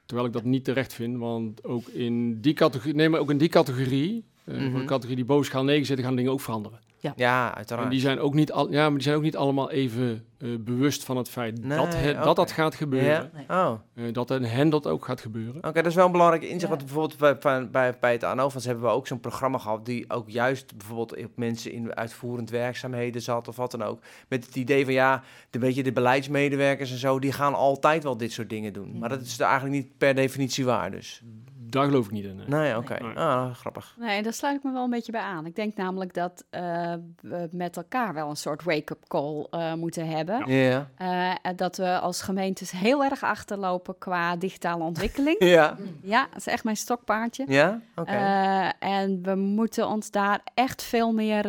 Terwijl ik dat niet terecht vind, want ook in die categorie, nee, maar ook in die categorie, eh, Mhm. voor de categorie die boven schaal 9 zitten, gaan dingen ook veranderen. Ja, uiteraard. En die zijn ook niet, al, ja, maar die zijn ook niet allemaal even eh, bewust van het feit Nee, dat, dat dat gaat gebeuren. Ja? Oh, Eh, dat en hen dat ook gaat gebeuren. Oké, dat is wel een belangrijke inzicht. Ja. Want bijvoorbeeld bij, bij, bij, het ANO-fonds hebben we ook zo'n programma gehad... die ook juist bijvoorbeeld op mensen in uitvoerend werkzaamheden zat of wat dan ook. Met het idee van ja, de beetje de beleidsmedewerkers en zo... die gaan altijd wel dit soort dingen doen. Maar dat is er eigenlijk niet per definitie waar dus. Daar geloof ik niet in. nee. Nee, oké. Nee. Ah, grappig. Nee, daar sluit ik me wel een beetje bij aan. Ik denk namelijk dat eh, we met elkaar wel een soort wake-up call eh, moeten hebben. Ja. Eh, dat we als gemeentes heel erg achterlopen qua digitale ontwikkeling. Ja? ja, dat is echt mijn stokpaardje. Ja? Oké. Eh, en we moeten ons daar echt veel meer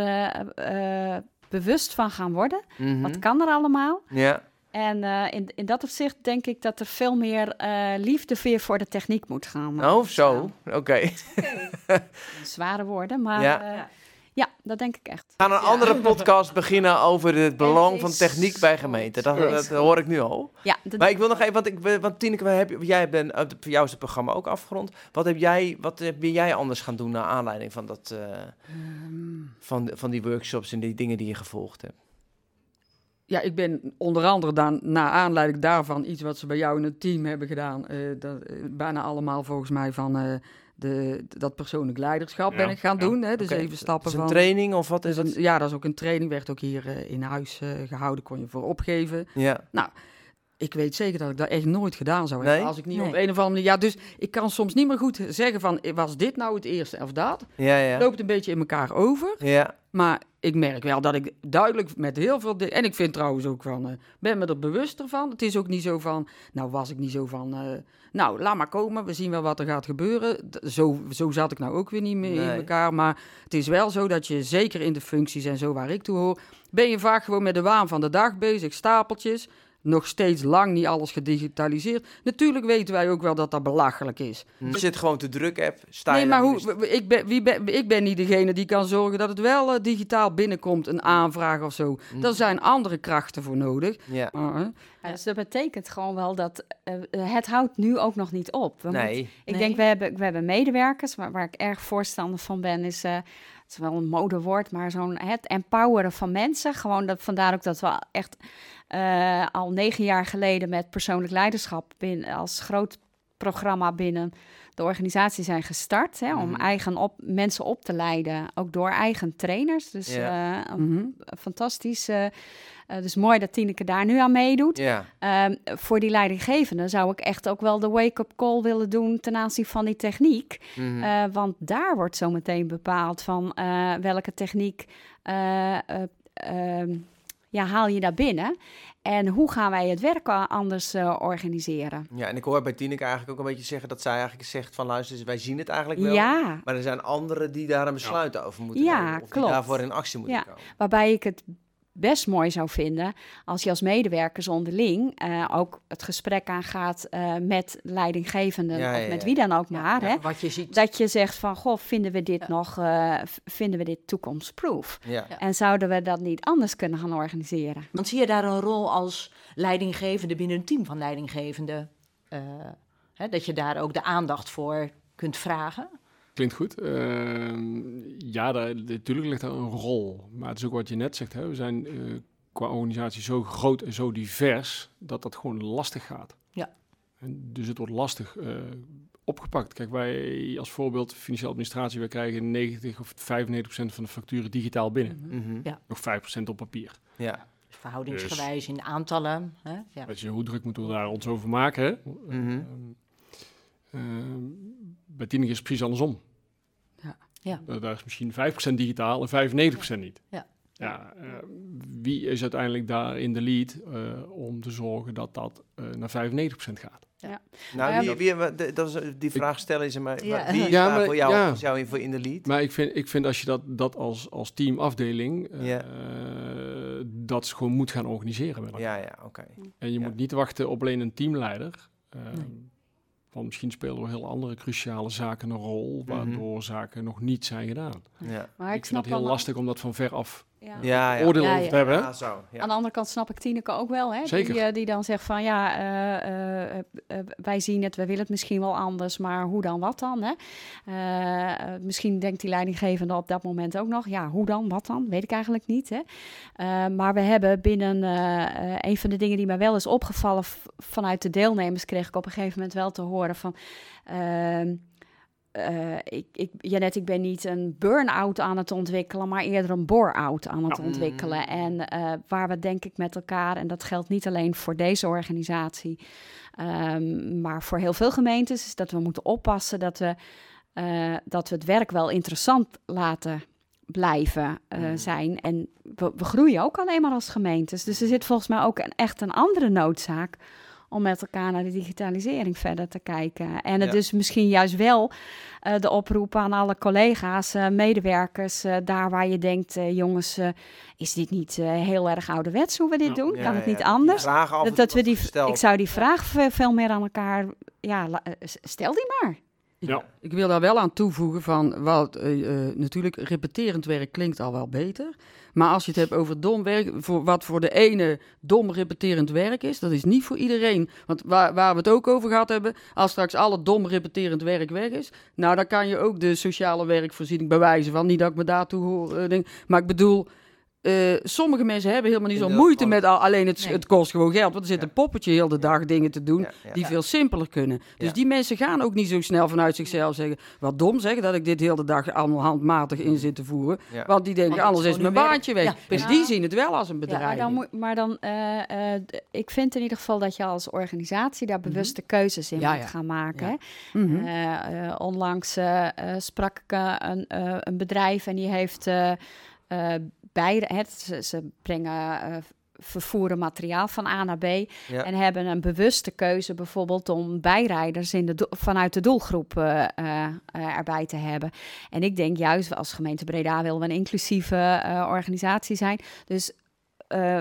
bewust van gaan worden. Mhm. Wat kan er allemaal? Ja. En eh, in, in dat opzicht denk ik dat er veel meer eh, liefde weer voor de techniek moet gaan. eh, Oh, zo. Oké. Zware woorden, maar Ja. ja. ja, dat denk ik echt. We gaan een andere podcast beginnen over het belang van techniek bij gemeenten. Dat, dat hoor ik nu al. Ja, dat Maar ik wil nog even, want, ik, want Tineke, heb, jij bent, voor jou is het programma ook afgerond. Wat heb jij, wat heb jij anders gaan doen naar aanleiding van, dat, eh, Ehm, van, van die workshops en die dingen die je gevolgd hebt? Ja, ik ben onder andere dan, naar aanleiding daarvan, iets wat ze bij jou in het team hebben gedaan, eh, dat, eh, bijna allemaal volgens mij van eh, de, dat persoonlijk leiderschap Ja, ben ik gaan ja. doen. Hè, de Oké, zeven stappen Is het een van... training of wat is Dus het? een- ja, dat is ook een training. Werd ook hier in huis eh, gehouden. Kon je voor opgeven. Ja. Ik weet zeker dat ik dat echt nooit gedaan zou hebben. Nee? Als ik niet Nee. op een of andere manier... Ja, dus ik kan soms niet meer goed zeggen van... Was dit nou het eerste of dat? Ja, ja. Loopt een beetje in elkaar over. Ja, Maar ik merk wel dat ik duidelijk met heel veel... di- En ik vind trouwens ook van... eh, ben me er bewuster van. Het is ook niet zo van... Nou was ik niet zo van... eh, nou, laat maar komen. We zien wel wat er gaat gebeuren. D- Zo, zo zat ik nou ook weer niet meer in elkaar. Maar het is wel zo dat je zeker in de functies en zo waar ik toe hoor... ben je vaak gewoon met de waan van de dag bezig. Stapeltjes. Nog steeds lang niet alles gedigitaliseerd. Natuurlijk weten wij ook wel dat dat belachelijk is. je zit gewoon te druk app. Sta Nee, je maar hoe, ik, ben, wie ben, ik ben niet degene die kan zorgen dat het wel eh, digitaal binnenkomt, een aanvraag of zo. Hm. Daar zijn andere krachten voor nodig. Ja. Maar, hè, Ja, dus dat betekent gewoon wel dat eh, eh, het houdt nu ook nog niet op. We moeten- Nee. ik Nee. denk, we hebben, we hebben medewerkers, waar, waar ik erg voorstander van ben, is, eh, het is wel een modewoord, maar zo'n het empoweren van mensen. Gewoon dat, vandaar ook dat we echt eh, al negen jaar geleden met persoonlijk leiderschap binnen, als groot programma binnen de organisatie zijn gestart. Hè, om Mhm. eigen op, mensen op te leiden, ook door eigen trainers. Dus Ja. eh, mhm. fantastisch. eh, eh, dus mooi dat Tineke daar nu aan meedoet. Ja. Ehm, voor die leidinggevende zou ik echt ook wel de wake-up call willen doen ten aanzien van die techniek. Mhm. Eh, want daar wordt zo meteen bepaald van eh, welke techniek eh, eh, ehm, ja, haal je daar binnen. En hoe gaan wij het werk anders eh, organiseren? ja, en ik hoor bij Tineke eigenlijk ook een beetje zeggen dat zij eigenlijk zegt van luister, wij zien het eigenlijk wel. Ja, Maar er zijn anderen die daar een besluit over moeten Ja, nemen. Of klopt. die daarvoor in actie moeten Ja. komen. waarbij ik het best mooi zou vinden als je als medewerkers onderling eh, ook het gesprek aangaat eh, met leidinggevenden Ja, ja, of met ja. wie dan ook maar. hè? Wat je ziet. Dat je zegt van, goh, vinden we dit Ja. nog, eh, vinden we dit toekomstproof? Ja. Ja. En zouden we dat niet anders kunnen gaan organiseren? Want zie je daar een rol als leidinggevende binnen een team van leidinggevenden? eh, hè, dat je daar ook de aandacht voor kunt vragen? Klinkt goed. Ehm, ja, daar, natuurlijk ligt daar een rol. Maar het is ook wat je net zegt. Hè? We zijn eh, qua organisatie zo groot en zo divers dat dat gewoon lastig gaat. Ja. En dus het wordt lastig eh, opgepakt. Kijk, wij als voorbeeld financiële administratie, wij krijgen 90 of 95 procent van de facturen digitaal binnen. Mhm. Ja. Nog 5 procent op papier. ja. Dus verhoudingsgewijs in aantallen. Hè? Ja. Weet je, hoe druk moeten we daar ons over maken? Hè? Mhm. Ehm, bij Tineke is het precies andersom. Ja. Ja. Da- Daar is misschien 5% digitaal en 95% niet. Ja. Ja, eh, wie is uiteindelijk daar in de lead eh, om te zorgen dat dat eh, naar 95% gaat? Nou, Ja, wie, dat- wie, de- dat is, die vraag stellen is er maar, Ja. maar wie is Ja, daar maar- voor jou, ja. is jou in, voor in de lead? Maar ik vind, ik vind als je dat, dat als, als teamafdeling eh, Ja. dat gewoon moet gaan organiseren. Ja, ja, oké. En je Ja. moet niet wachten op alleen een teamleider. eh, Nee. Want misschien spelen er heel andere cruciale zaken een rol, Mhm. waardoor zaken nog niet zijn gedaan. Ja, Maar ik, ik, vind het heel lastig om dat van ver af Ja. ja, ja. oordeel Ja, over ja. te hebben. hè? Ja, zo. Ja. Aan de andere kant snap ik Tineke ook wel, hè? Zeker. Die, eh, die dan zegt van ja, eh, eh, wij zien het, we willen het misschien wel anders, maar hoe dan, wat dan? Hè? Misschien denkt die leidinggevende op dat moment ook nog, ja, hoe dan, wat dan? Weet ik eigenlijk niet. Hè? Eh, maar we hebben binnen een van de dingen die mij wel is opgevallen vanuit de deelnemers, kreeg ik op een gegeven moment wel te horen van. Eh, ik, ik, Janet, ik ben niet een burn-out aan het ontwikkelen, maar eerder een bore-out aan het ontwikkelen. En eh, waar we denk ik met elkaar, en dat geldt niet alleen voor deze organisatie, ehm, maar voor heel veel gemeentes, is dat we moeten oppassen dat we, eh, dat we het werk wel interessant laten blijven Mhm. zijn. En we, we groeien ook alleen maar als gemeentes. Dus er zit volgens mij ook een, echt een andere noodzaak om met elkaar naar de digitalisering verder te kijken. En het Ja. dus misschien juist wel eh, de oproep aan alle collega's, eh, medewerkers, eh, daar waar je denkt, jongens, is dit niet heel erg ouderwets hoe we dit Ja. doen? Ja, kan het ja, niet anders? Dat, dat we die, gesteld. ik zou die vraag ve- veel meer aan elkaar, ja, stel die maar. Ja. Ik wil daar wel aan toevoegen van, wat, eh, eh, natuurlijk repeterend werk klinkt al wel beter. Maar als je het hebt over dom werk, voor wat voor de ene dom repeterend werk is, dat is niet voor iedereen. Want waar, waar we het ook over gehad hebben, als straks alle dom repeterend werk weg is, nou dan kan je ook de sociale werkvoorziening bewijzen van. Niet dat ik me daartoe hoor, eh, denk, maar ik bedoel, eh, sommige mensen hebben helemaal niet zo'n moeite met al, alleen het, Nee. het kost gewoon geld. Want er zit Ja. een poppetje heel de dag dingen te doen Ja, ja. die veel simpeler kunnen. Dus Ja. die mensen gaan ook niet zo snel vanuit zichzelf zeggen... wat dom zeggen dat ik dit heel de dag allemaal handmatig in zit te voeren. Ja. Want die denken, anders is mijn baantje weg. Ja, dus die zien het wel als een Ja, bedrijf. maar dan, maar dan eh, eh, d- ik vind in ieder geval dat je als organisatie daar bewuste keuzes in Ja, moet ja. gaan maken. Mhm. Eh, eh, onlangs eh, eh, sprak ik eh, een, eh, een bedrijf en die heeft eh eh, bij, het, ze, ze brengen eh, vervoeren materiaal van A naar B Ja. en hebben een bewuste keuze bijvoorbeeld om bijrijders in de do- vanuit de doelgroep eh, eh, erbij te hebben. En ik denk juist als gemeente Breda willen we een inclusieve organisatie zijn. Dus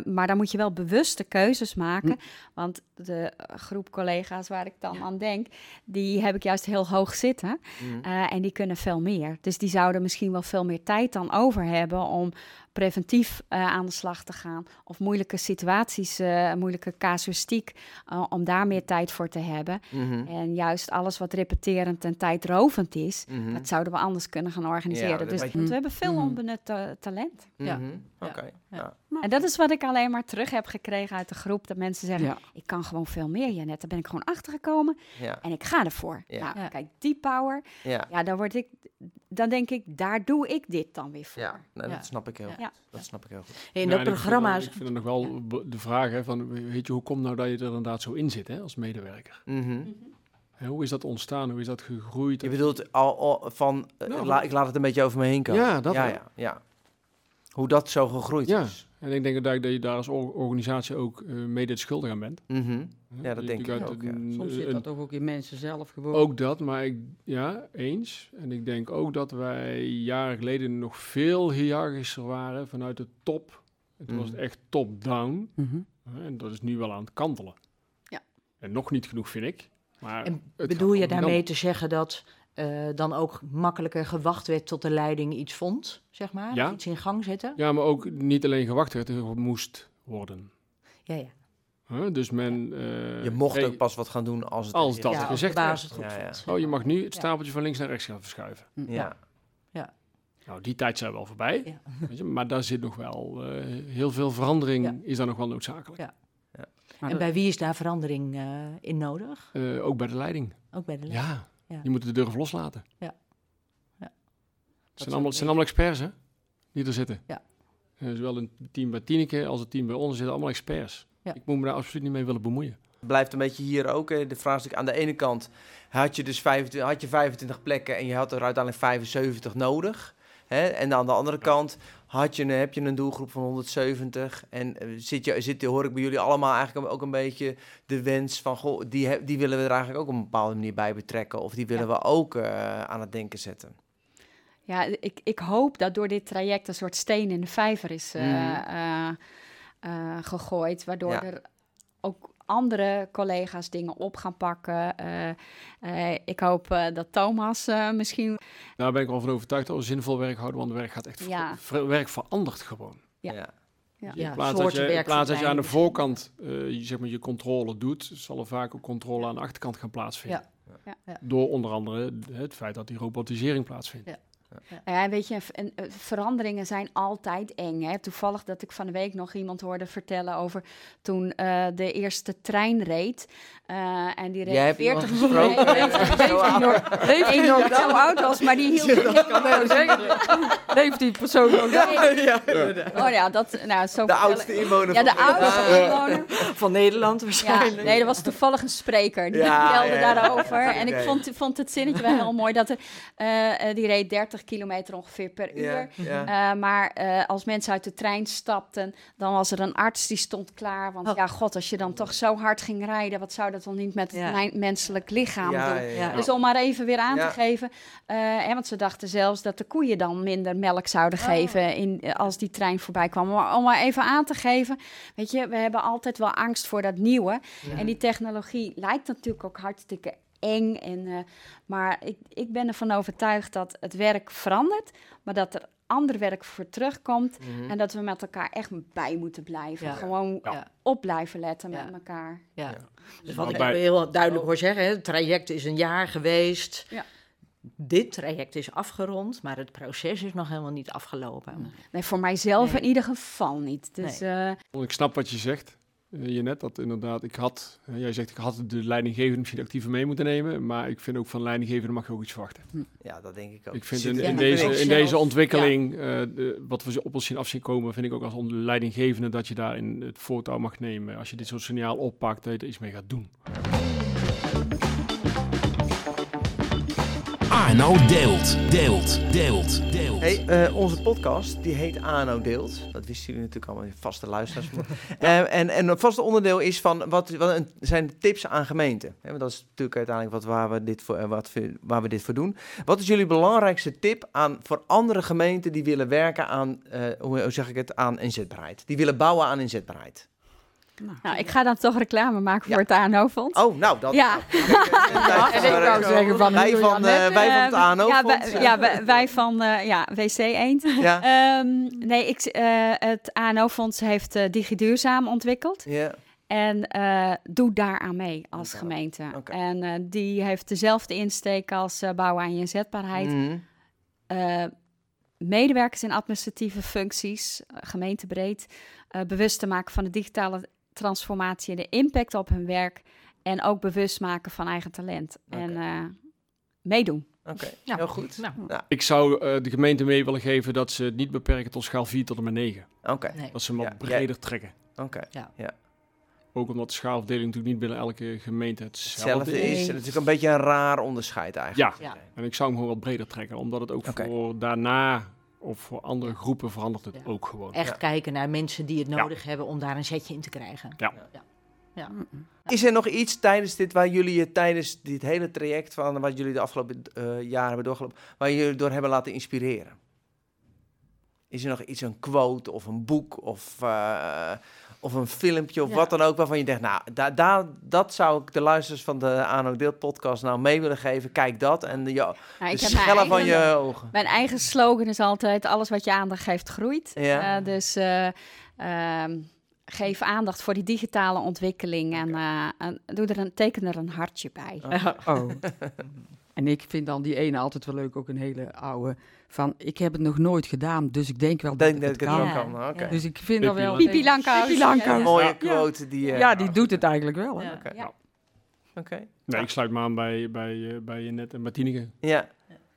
maar dan moet je wel bewuste keuzes maken. Want de eh, groep collega's waar ik dan aan denk, die heb ik juist heel hoog zitten. Mhm. Eh, en die kunnen veel meer. Dus die zouden misschien wel veel meer tijd dan over hebben om preventief eh, aan de slag te gaan. Of moeilijke situaties, eh, moeilijke casuïstiek, eh, om daar meer tijd voor te hebben. Mhm. En juist alles wat repeterend en tijdrovend is, Mhm. dat zouden we anders kunnen gaan organiseren. Ja, dus we hebben veel onbenut talent. Ja. Ja. Oké. Ja. Ja. En dat is wat ik alleen maar terug heb gekregen uit de groep. Dat mensen zeggen, Ja. ik kan gewoon veel meer, Janet. Daar ben ik gewoon achter gekomen Ja. en ik ga ervoor. Ja. Nou, Ja. kijk, die power, Ja. ja, dan word ik, dan denk ik, daar doe ik dit dan weer voor. Ja. Ja. dat snap ik heel Ja. goed. Dat snap ik heel goed. In dat en ik vind programma... dan- Ik vind, het nog wel de vraag hè, van, weet je, hoe komt nou dat je er inderdaad zo in zit hè, als medewerker? Mhm. Hè, hoe is dat ontstaan? Hoe is dat gegroeid? Je bedoelt al, al van, eh, Nou, la- ik laat het een beetje over me heen komen. Ja, dat ja, wel. ja, ja. Hoe dat zo gegroeid Ja. is. En ik denk dat, dat je daar als or- organisatie ook eh, mede het schuldig aan bent. Mhm. Hè. Ja, dat denk ik ook, ja. Soms zit een- dat toch ook in mensen zelf gewoon. Ook dat, maar ik, ja, eens. En ik denk ook dat wij jaren geleden nog veel hiërarchischer waren vanuit de top. Het was Mhm. echt top-down. Mhm. hè, En dat is nu wel aan het kantelen. Ja. En nog niet genoeg, vind ik. Maar En bedoel je daarmee dan. te zeggen dat eh, dan ook makkelijker gewacht werd tot de leiding iets vond, zeg maar? Ja. Iets in gang zetten? Ja, maar ook niet alleen gewacht werd, er moest worden. Ja, ja. Hè, Dus men... eh, Je mocht ook pas wat gaan doen als het Als dat is. ja, als gezegd baas het goed werd. Ja. Oh, je mag nu het Ja. stapeltje van links naar rechts gaan verschuiven. Ja. Nou, die tijd zijn wel voorbij. Ja. Weet je, maar daar zit nog wel eh, heel veel verandering, Ja. is daar nog wel noodzakelijk. Ja. En bij wie is daar verandering eh, in nodig? Eh, ook bij de leiding. Ook bij de leiding. Ja, Ja. je moet de durven loslaten. Ja. Ja. Het is zijn, allemaal, zijn allemaal experts, hè? Die er zitten. Ja. Zowel een team bij Tineke als het team bij ons zitten allemaal experts. Ja. Ik moet me daar absoluut niet mee willen bemoeien. blijft een beetje hier ook. De vraagstuk aan de ene kant had je dus 25, had je 25 plekken en je had er uiteindelijk 75 nodig. Hè? En aan de andere kant had je, heb je een doelgroep van 170. En eh, zit je, zit, hoor ik bij jullie allemaal eigenlijk ook een beetje de wens van... Goh, die, die willen we er eigenlijk ook op een bepaalde manier bij betrekken. Of die willen we ook eh, aan het denken zetten. Ja, ik, ik hoop dat door dit traject een soort steen in de vijver is eh, eh, gegooid, waardoor Ja. er ook andere collega's dingen op gaan pakken. Eh, eh, ik hoop eh, dat Thomas eh, misschien Daar ben ik wel van overtuigd dat we zinvol werk houden, want werk gaat echt... ver- Ja. ver- werk verandert gewoon. Ja. Ja. Ja. Ja, in plaats dat je, in werk plaats dat je aan de voorkant eh, je, zeg maar, je controle doet, zal er vaak ook controle aan de achterkant gaan plaatsvinden. Ja. Ja. Ja. Door onder andere het feit dat die robotisering plaatsvindt. Ja. Ja, weet je, en, eh, veranderingen zijn altijd eng. Hè? Toevallig dat ik van de week nog iemand hoorde vertellen over toen eh, de eerste trein reed. eh, en die reed Jij hebt iemand 40 gesproken. Nee, leeft- nog- zo oud was, maar die hield... Leeft die persoon nog? Oh ja, dat... Nou, zo De oudste inwoner Ja, de van oudste inwoner. Van Nederland Ja, waarschijnlijk. nee, er was toevallig een spreker die Ja, vertelde ja, ja. daarover. En ik vond, vond het zinnetje wel heel mooi. Dat er, eh, eh, die reed 30 kilometer ongeveer per uur. Eh, maar eh, als mensen uit de trein stapten, dan was er een arts die stond klaar. Want Oh. ja, god, als je dan toch zo hard ging rijden, wat zou dat dan niet met het menselijk lichaam Ja, doen? ja, Ja. ja. Dus om maar even weer aan Ja. te geven. eh, hè, want ze dachten zelfs dat de koeien dan minder melk zouden Oh. geven in, eh, als die trein voorbij kwam. Maar om maar even aan te geven. Weet je, we hebben altijd wel angst voor dat nieuwe. En die technologie lijkt natuurlijk ook hartstikke eng. En, eh, maar ik, ik ben ervan overtuigd dat het werk verandert. Maar dat er ander werk voor terugkomt. Mhm. En dat we met elkaar echt bij moeten blijven. Ja. Gewoon Ja. op blijven letten Ja. met elkaar. Ja. Ja. Dus wat ik heel duidelijk hoor zeggen, hè, het traject is een jaar geweest. Ja. dit traject is afgerond, maar het proces is nog helemaal niet afgelopen. Nee, voor mijzelf Nee. in ieder geval niet. Dus eh, Ik snap wat je zegt. Eh, je net dat inderdaad, ik had, jij zegt ik had de leidinggevende misschien actiever mee moeten nemen, maar ik vind ook van leidinggevende mag je ook iets verwachten. Ja, dat denk ik ook. Ik vind in, deze, in deze ontwikkeling, eh, de- wat we op ons zien af zien komen, vind ik ook als leidinggevende dat je daarin het voortouw mag nemen. Als je dit soort signaal oppakt, dat je er iets mee gaat doen. Arno deelt, deelt, deelt, deelt. Hey, eh, onze podcast die heet ANO Deelt. Dat wisten jullie natuurlijk allemaal, vaste luisteraars. Eh, en, en een vaste onderdeel is van wat, wat een- zijn tips aan gemeenten. Hè, want dat is natuurlijk uiteindelijk wat, waar, we dit voor, eh, wat, waar we dit voor doen. Wat is jullie belangrijkste tip aan, voor andere gemeenten die willen werken aan, eh, hoe, hoe zeg ik het, aan inzetbaarheid? Die willen bouwen aan inzetbaarheid. Nou, ik ga dan toch reclame maken voor Ja. het ANO-fonds. Oh, nou, dat... Ja. en ik wou zeggen van, wij van, eh, wij van het Ehm, ANO. ja, wij, ja, wij, wij van eh, ja, WC Eend. ja. Ehm, nee, ik, eh, het ANO-fonds heeft DigiDuurzaam ontwikkeld. ja. En eh doe daaraan mee als gemeente. Oké. En eh, die heeft dezelfde insteek als bouwen aan je inzetbaarheid. Mhm. Eh, medewerkers in administratieve functies, gemeentebreed, eh, bewust te maken van de digitale transformatie de impact op hun werk. En ook bewust maken van eigen talent. En eh, meedoen. Oké, Ja. heel goed. Nou, Ik zou eh, de gemeente mee willen geven dat ze het niet beperken tot schaal 4 tot en met 9. Oké, nee. Dat ze hem wat Ja, breder trekken. oké. Ook omdat de schaalverdeling natuurlijk niet binnen elke gemeente hetzelfde, Hetzelfde is. Het is natuurlijk een beetje een raar onderscheid eigenlijk. Ja. Ja. En ik zou hem gewoon wat breder trekken, omdat het ook voor daarna of voor andere groepen verandert het Ja. ook gewoon. Echt Ja. kijken naar mensen die het Ja. nodig hebben om daar een zetje in te krijgen. Ja. ja. ja. Is er nog iets tijdens dit waar jullie je tijdens dit hele traject van wat jullie de afgelopen eh, jaren hebben doorgelopen, waar jullie door hebben laten inspireren? Is er nog iets, een quote of een boek of, eh, of een filmpje of Ja. wat dan ook waarvan je denkt, nou, da, da, dat zou ik de luisteraars van de ANO Deelt podcast nou mee willen geven. Kijk dat en de, ja, Nou, de heb mijn schellen van eigen- je ogen. Mijn eigen slogan is altijd: alles wat je aandacht geeft, groeit. Ja. Eh, dus eh, ehm, geef aandacht voor die digitale ontwikkeling en, eh, en doe er een, teken er een hartje bij. Oh. en ik vind dan die ene altijd wel leuk, ook een hele oude. Van, ik heb het nog nooit gedaan, dus ik denk wel dat ik dat het het kan. Ja. Dus ik vind dat Pippi wel... Pipi. Ja. Mooie Ja. quote die... eh, Ja, die doet het eigenlijk wel. Oké. Ja. Oké. Nee, ik sluit me aan bij, bij, eh, bij Net en Martinige. Ja.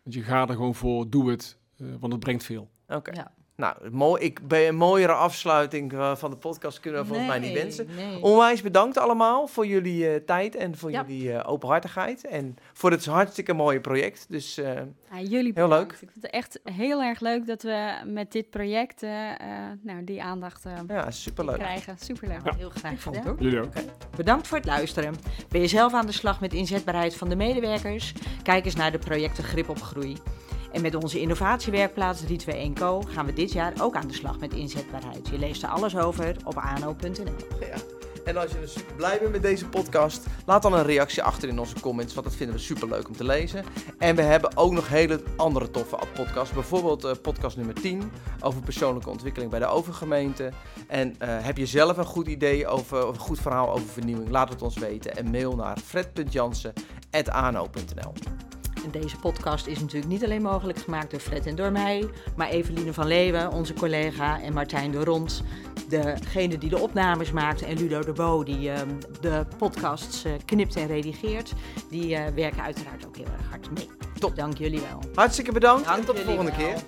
Want je gaat er gewoon voor, doe het, eh, want het brengt veel. Oké. Ja. Nou, mooi. Ik, bij een mooiere afsluiting eh, van de podcast kunnen we volgens mij niet wensen. nee. Onwijs bedankt allemaal voor jullie eh, tijd en voor Ja. jullie eh, openhartigheid. En voor dit hartstikke mooie project. Dus eh, Ja, jullie Heel bedankt. leuk. Ik vind het echt heel erg leuk dat we met dit project nou, die aandacht eh, ja, superleuk. krijgen. Superleuk. Heel graag Ik vond het gedaan. ook. Jullie ook. Bedankt voor het luisteren. Ben je zelf aan de slag met inzetbaarheid van de medewerkers? Kijk eens naar de projecten Grip op Groei. En met onze innovatiewerkplaats 321 Co gaan we dit jaar ook aan de slag met inzetbaarheid. Je leest er alles over op ano.nl. Ja. En als je dus blij bent met deze podcast, laat dan een reactie achter in onze comments, want dat vinden we superleuk om te lezen. En we hebben ook nog hele andere toffe podcasts, bijvoorbeeld eh, podcast nummer 10 over persoonlijke ontwikkeling bij de overgemeente. En eh, heb je zelf een goed idee over, of een goed verhaal over vernieuwing, laat het ons weten en mail naar fred.jansen.ano.nl. En deze podcast is natuurlijk niet alleen mogelijk gemaakt door Fred en door mij, maar Eveline van Leeuwen, onze collega, en Martijn de Rond, degene die de opnames maakt, en Ludo de Bo, die ehm, de podcasts eh, knipt en redigeert. Die eh, werken uiteraard ook heel erg hard mee. Top. Dank jullie wel. Hartstikke bedankt Dank en tot de volgende wel. keer.